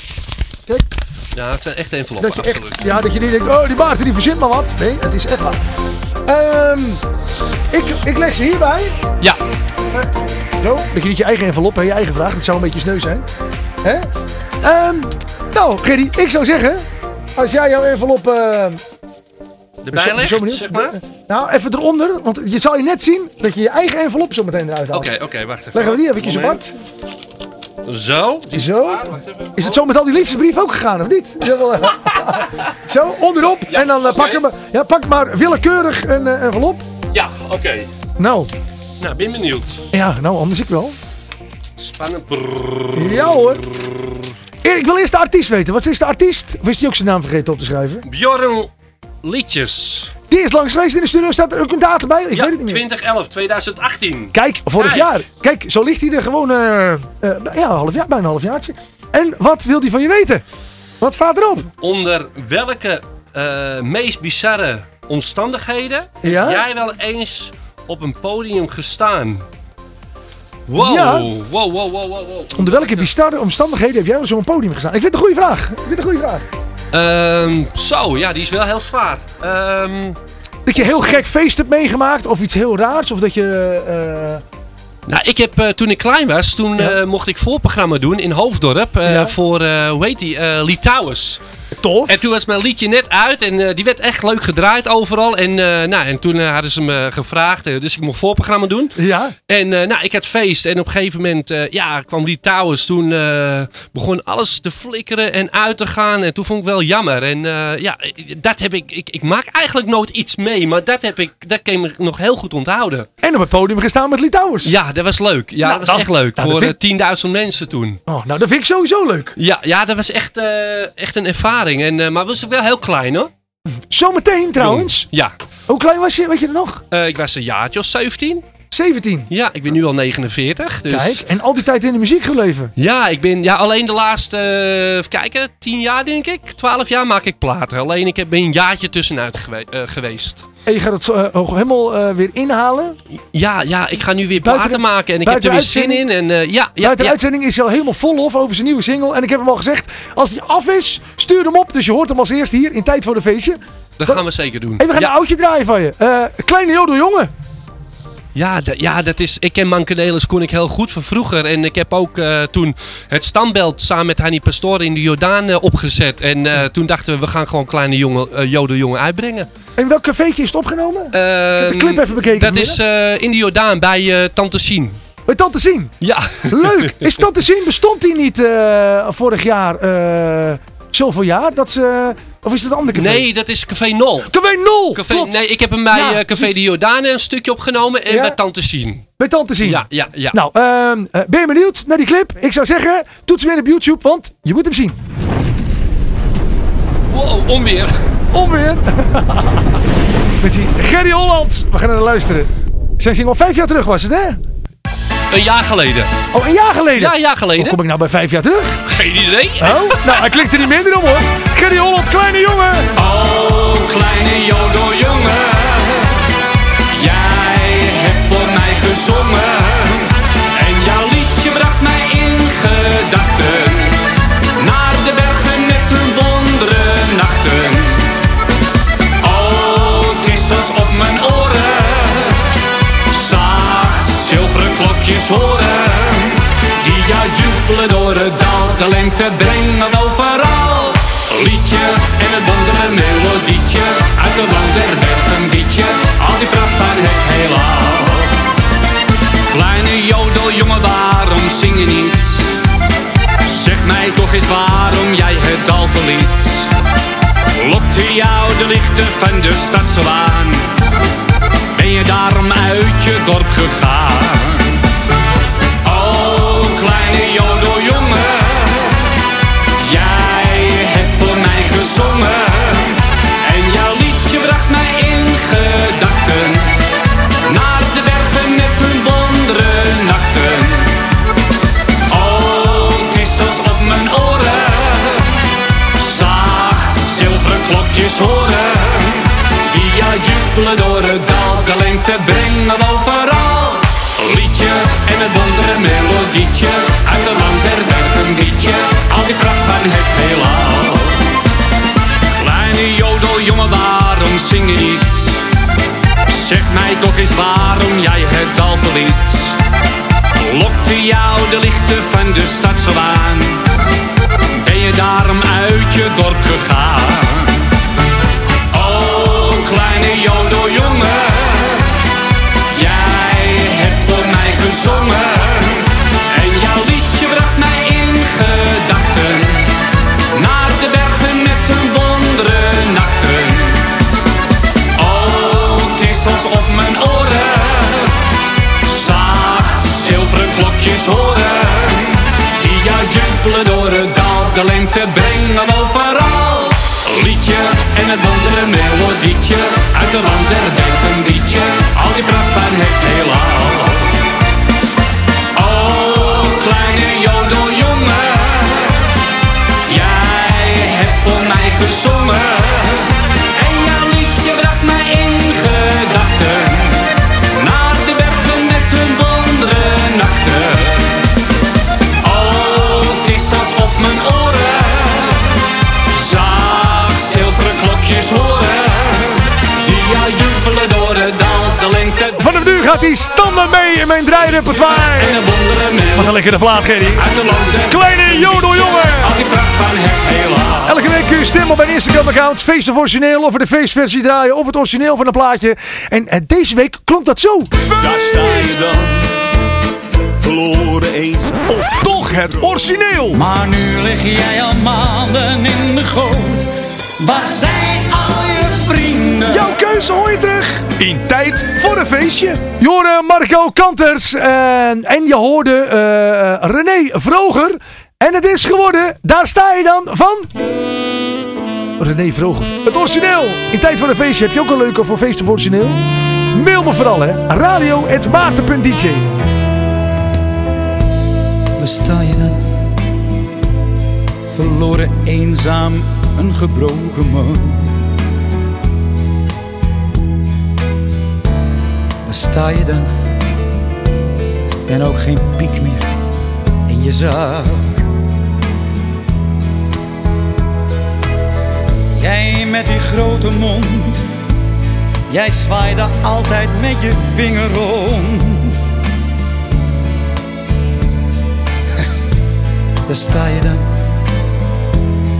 Kijk. Ja, het zijn echt enveloppen, Dat je echt, absoluut. ja, dat je niet denkt, oh die Maarten die verzint maar wat. Nee, het is echt waar. Ehm, ik, ik leg ze hierbij. Ja. Zo, dat je niet je eigen envelop en je eigen vraag. Dat zou een beetje sneu zijn. Hè? Ehm, nou, Gerry, ik zou zeggen, als jij jouw envelop... eh, Erbij zo legt, zeg maar. Nou, even eronder, want je zal je net zien dat je je eigen envelop zo meteen eruit haalt. Oké, oké, wacht even. Leggen we die eventjes apart. Zo. Zo. Is het zo met al die liefdesbrief ook gegaan, of niet? Eh, zo, onderop. en dan eh, pak, hem, ja, pak maar willekeurig een eh, envelop. Ja, oké. Nou, Nou, ben benieuwd. ja, nou, anders ik wel. Spannend. Ja hoor. Ik wil eerst de artiest weten. Wat is de artiest? Of is die ook zijn naam vergeten op te schrijven? Bjorn Liedjes. Die is langs geweest in de studio. Staat er ook een datum bij? Ik ja, weet het niet meer. 2011, 2018. Kijk, vorig Kijk. jaar. Kijk, zo ligt hij er gewoon eh, ja, een half jaar, bijna een halfjaartje. En wat wil hij van je weten? Wat staat erop? Onder welke eh, meest bizarre omstandigheden Ja? jij wel eens op een podium gestaan? Wow, Ja. wow, wow, wow, wow, wow. Onder welke bizarre omstandigheden heb jij op zo'n podium gestaan? Ik vind het een goede vraag. Ik vind het een goede vraag. Ehm, zo, ja, die is wel heel zwaar. Ehm, Dat je heel gek feest hebt meegemaakt of iets heel raars. Of dat je... eh, nou, ik heb eh, toen ik klein was, toen Ja. eh, mocht ik voorprogramma doen in Hoofddorp Ja. voor, hoe heet die, Litouwers. Tof. En toen was mijn liedje net uit en eh, die werd echt leuk gedraaid overal. En, eh, nou, en toen eh, hadden ze me gevraagd, dus ik mocht voorprogramma doen. Ja. En nou, ik had feest en op een gegeven moment ja, kwam die Towers. Toen begon alles te flikkeren en uit te gaan. En toen vond ik wel jammer. En ja, dat heb ik, ik. Ik maak eigenlijk nooit iets mee, maar dat heb ik, dat kan ik nog heel goed onthouden. En op het podium gestaan met Litouwers. Ja, dat was leuk. Ja, Nou, dat was dat- echt leuk. nou, voor vind- eh, 10.000 mensen toen. Oh, nou, dat vind ik sowieso leuk. Ja, ja dat was echt, echt een ervaring. En, eh, maar was ook wel heel klein hoor. Zometeen trouwens. Ja. Hoe klein was je? Weet je er nog? Eh, ik was een jaartje of 17. 17. Ja, ik ben nu al 49. Dus... Kijk, en al die tijd in de muziek gebleven. Ja, ik ben ja, alleen de laatste, eh, kijken, 10 jaar denk ik. 12 jaar maak ik platen. Alleen ik heb- ben een jaartje tussenuit gewe- geweest. En je gaat het eh, helemaal eh, weer inhalen. Ja, ja, ik ga nu weer platen maken en ik heb er weer zin in. En, eh, ja, ja, Buiten de uitzending is hij al helemaal vol lof over zijn nieuwe single. En ik heb hem al gezegd, als die af is, stuur hem op. Dus je hoort hem als eerst hier in Tijd voor de Feestje. dat gaan we zeker doen. En we gaan ja. een oudje draaien van je. Kleine jodeljongen. Ja, ja, dat is, ik ken Mankenelis kon ik heel goed van vroeger. En ik heb ook eh, toen het standbeeld samen met Hanni Pastoor in de Jordaan eh, opgezet. En eh, toen dachten we, we gaan gewoon Kleine jongen, uitbrengen. En welk cafeetje is het opgenomen? ik heb de clip even bekeken. Dat is in de Jordaan bij Tante Sien. Bij Tante Sien. Ja. Leuk. Is Tante Sien, bestond die niet vorig jaar, zoveel jaar? Dat ze, of is dat een ander café? Nee, dat is Café Nol. Café Nol! Café, klopt. nee, ik heb hem bij Ja, eh, Café de Jordaan een stukje opgenomen en Ja. bij Tante Sien. Bij Tante Sien. Ja, ja, ja. Nou, ehm, eh, ben je benieuwd naar die clip? Ik zou zeggen, toets in op YouTube, want je moet hem zien. Wow, onweer. Onweer. Met die Gerry Holland. We gaan naar luisteren. Zijn single vijf jaar terug was het, hè? Een jaar geleden. Oh, een jaar geleden? Ja, een jaar geleden. Hoe kom ik nou bij vijf jaar terug? Geen idee. Oh, nou, hij klinkt er niet minder om, hoor. Gerry Holland, de lente brengen overal. Liedje en het wondere melodietje, uit het land der bergen biedje, al die pracht van het heelal. Kleine jodeljongen, waarom zing je niet? Zeg mij toch eens waarom jij het dal verliet. Lokte jou de lichten van de stadse waan? Ben je daarom uit je dorp gegaan? Melodietje. Uit de land der bergen liedje. Al die pracht van het heelal. Kleine jodeljongen, waarom zing je niet? Zeg mij toch eens waarom jij het dal verliet. Lokte jou de lichten van de stad zo aan? Ben je daarom uit je dorp gegaan? Oh, kleine jodeljongen, gaat die standaard mee in mijn draairepertoire. Wat een lekkere plaat, Gerry. Kleine jodeljongen. Elke week kun je stemmen op mijn Instagram-account. Feest of origineel. Of we de feestversie draaien. Of het origineel van een plaatje. En eh, deze week klonk dat zo. Daar sta je dan, verloren eens. Of toch het origineel. Maar nu lig jij al maanden in de goot. Waar zijn? Jouw keuze hoor je terug. In tijd voor een feestje. Je hoorde Marco Kanters. eh, en je hoorde eh, eh, René Vroger. En het is geworden. Daar sta je dan van. René Vroger. Het origineel. In tijd voor een feestje. Heb je ook een leuke voor feest of origineel? Mail me vooral hè. Radio.maarten.dj Daar sta je dan, verloren, eenzaam, een gebroken man. Sta je dan, en ook geen piek meer in je zak. Jij met die grote mond, jij zwaaide altijd met je vinger rond. Daar sta je dan,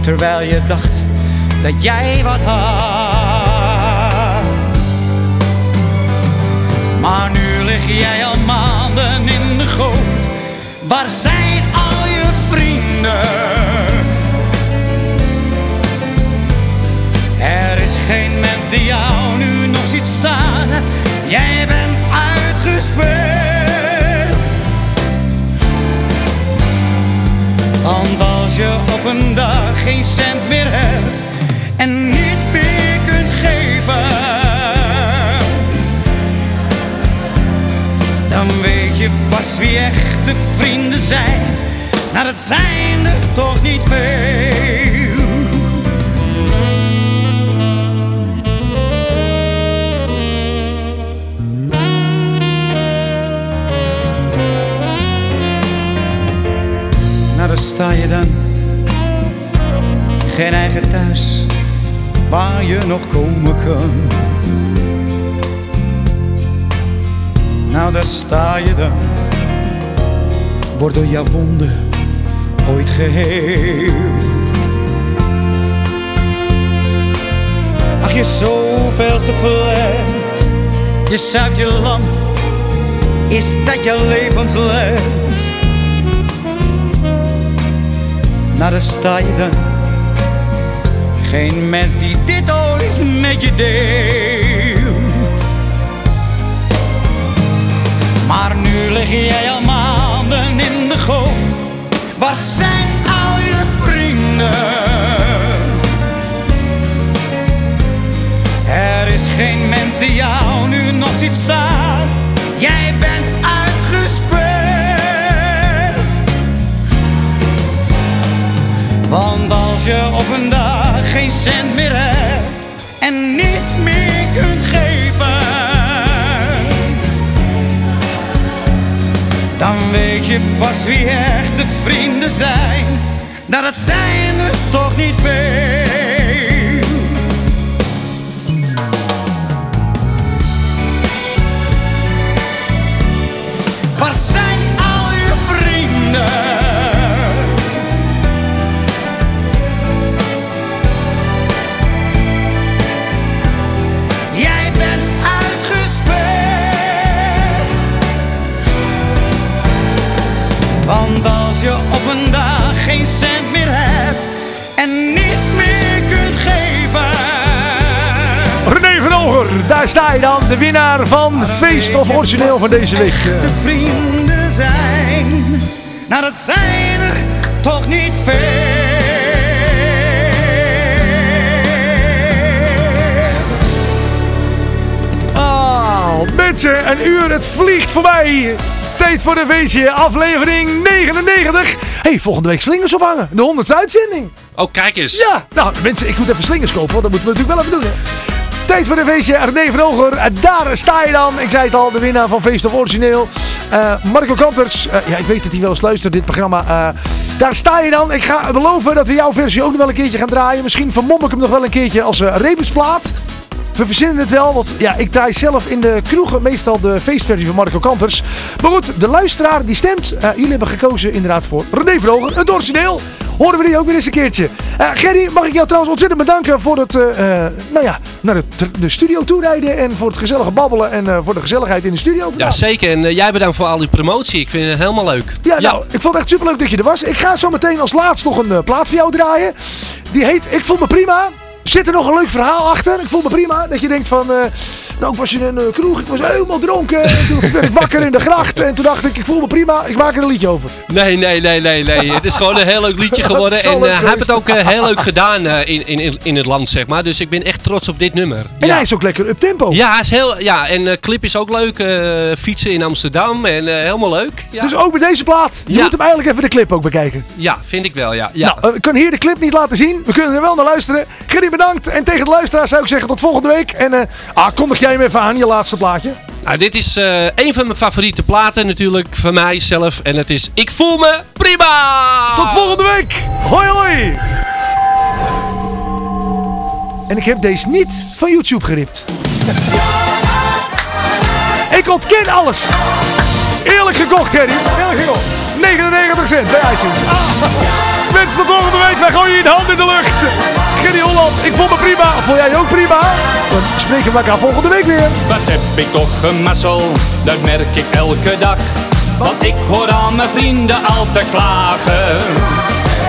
terwijl je dacht dat jij wat had. Maar nu lig jij al maanden in de goot. Waar zijn al je vrienden? Er is geen mens die jou nu nog ziet staan. Jij bent uitgespeeld. Want als je op een dag geen cent meer hebt en niets pas wie echte vrienden zijn. Nou, dat zijn er toch niet veel. Nou, daar sta je dan. Geen eigen thuis waar je nog komen kan. Nou, daar sta je dan. Door jouw wonden ooit geheeld. Ach, je zoveelste fles. Je zuipt je. Is dat je levensles? Nou, daar sta je dan. Geen mens die dit ooit met je deelt. Nu lig jij al maanden in de goot. Waar zijn al je vrienden? Er is geen mens die jou nu nog ziet staan. Jij bent uitgespeeld. Want als je op een dag geen cent meer hebt en niets meer kunt weet je pas wie echte vrienden zijn. Nou, dat zijn er toch niet veel. Geen cent meer hebt en niets meer kunt geven. René van Oger, daar sta je dan, de winnaar van Feest of Origineel van deze week. De vrienden zijn, nou dat zijn er toch niet veel. Ah, mensen, een uur, het vliegt voorbij. Tijd voor de feestje, aflevering 99. hey, volgende week slingers ophangen. De 100ste uitzending. Oh, kijk eens. Ja, nou mensen, ik moet even slingers kopen, want dat moeten we natuurlijk wel even doen. Hè. Tijd voor de feestje, René van Oger. Eh, Daar sta je dan. Ik zei het al, de winnaar van Feest of Origineel. Eh, Marco Kanters. Eh, ja, ik weet dat hij wel eens luistert, dit programma. Daar sta je dan. Ik ga beloven dat we jouw versie ook nog wel een keertje gaan draaien. Misschien vermom ik hem nog wel een keertje als uh, rebusplaat. We verzinnen het wel, want ja, ik draai zelf in de kroegen meestal de feestversie van Marco Kanters. Maar goed, de luisteraar die stemt. Eh, jullie hebben gekozen inderdaad voor René van Ogen, het origineel. Horen we die ook weer eens een keertje. Eh Gerry, mag ik jou trouwens ontzettend bedanken voor het, eh, nou ja, naar de, de studio toerijden. En voor het gezellige babbelen en voor de gezelligheid in de studio. Ja, zeker. En jij bedankt voor al die promotie. Ik vind het helemaal leuk. Ja, nou, ik vond het echt superleuk dat je er was. Ik ga zo meteen als laatst nog een plaat voor jou draaien. Die heet Ik voel me prima. Zit er nog een leuk verhaal achter? Ik voel me prima. Dat je denkt van... eh, nou, ik was in een eh, kroeg. Ik was helemaal dronken. En toen werd ik wakker in de gracht. En toen dacht ik, ik voel me prima. Ik maak er een liedje over. Nee, nee, nee, nee, nee. Het is gewoon een heel leuk liedje geworden. En eh, hij heeft het ook heel leuk gedaan in, in, in het land, zeg maar. Dus ik ben echt trots op dit nummer. En hij is ook lekker up tempo. Ja, hij is heel, ja en de clip is ook leuk. fietsen in Amsterdam en helemaal leuk. Ja. Dus ook met deze plaat. Je Ja. moet hem eigenlijk even de clip ook bekijken. ja, vind ik wel, ja. ja. Nou, ik kan hier de clip niet laten zien. We kunnen er wel naar luisteren. Bedankt. En tegen de luisteraars zou ik zeggen tot volgende week. En eh ah, kondig jij hem even aan, je laatste plaatje. Nou, dit is eh, een van mijn favoriete platen natuurlijk van mij zelf. En het is Ik voel me prima! Tot volgende week. Hoi hoi. En ik heb deze niet van YouTube geript. ik ontken alles. Eerlijk gekocht, Gerry. Eerlijk gekocht. 99 cent bij iTunes. Ah. Mensen, tot volgende week. Wij gooien je de hand in de lucht. Holland, ik voel me prima. Voel jij je ook prima? Dan spreken we elkaar volgende week weer. Wat heb ik toch een dat merk ik elke dag. Want ik hoor al mijn vrienden al te klagen.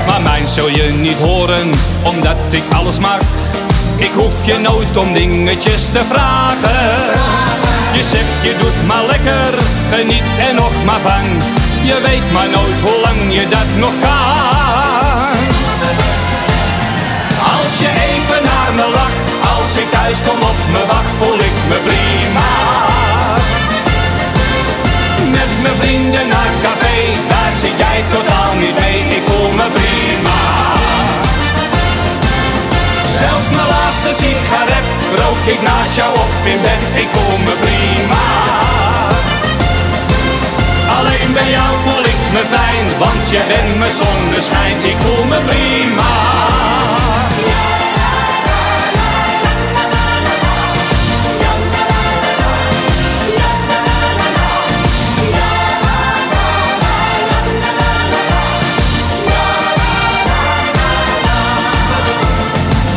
Maar mijn zul je niet horen, omdat ik alles mag. Ik hoef je nooit om dingetjes te vragen. Je zegt je doet maar lekker, geniet er nog maar van. Je weet maar nooit hoe lang je dat nog kan. Als je even naar me lacht, als ik thuis kom op me wacht, voel ik me prima. Met mijn vrienden naar café, daar zit jij totaal niet mee, ik voel me prima. Zelfs mijn laatste sigaret rook ik naast jou op in bed, ik voel me prima. Alleen bij jou voel ik me fijn, want je bent mijn zonneschijn, ik voel me prima.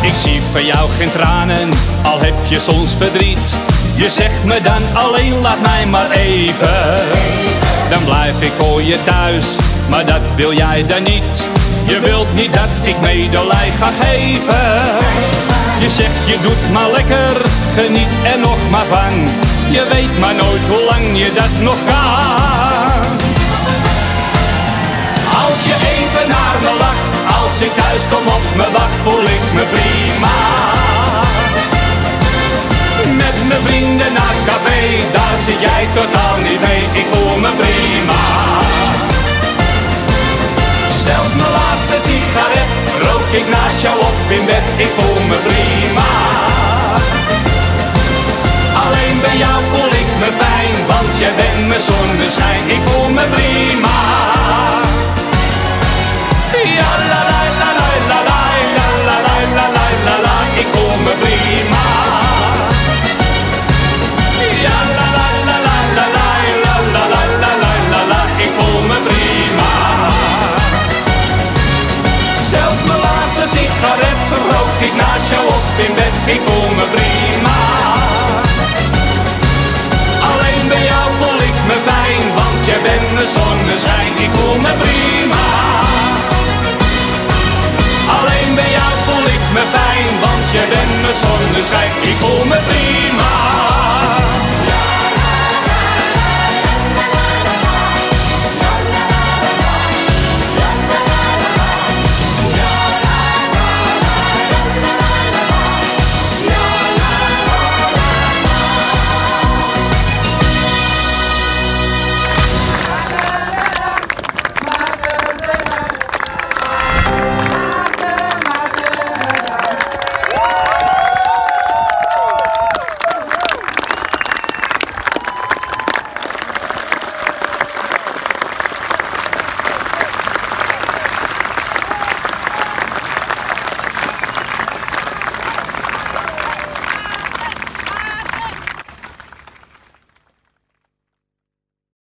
Ik zie van jou geen tranen, al heb je soms verdriet. Je zegt me dan alleen laat mij maar even. Dan blijf ik voor je thuis, maar dat wil jij dan niet. Je wilt niet dat ik medelij ga geven. Je zegt je doet maar lekker, geniet er nog maar van. Je weet maar nooit hoe lang je dat nog kan. Als je even naar me lacht, als ik thuis kom op me wacht, voel ik me prima. Met mijn vrienden naar café, daar zit jij totaal niet mee, ik voel me prima. Zelfs ik naast jou op in bed, ik voel me prima. Alleen bij jou voel ik me fijn Want jij bent mijn zonneschijn, ik voel me prima. La, naast jou op in bed, ik voel me prima. Alleen bij jou voel ik me fijn, want jij bent de zonneschijn, ik voel me prima. Alleen bij jou voel ik me fijn, want jij bent de zonneschijn, ik voel me prima.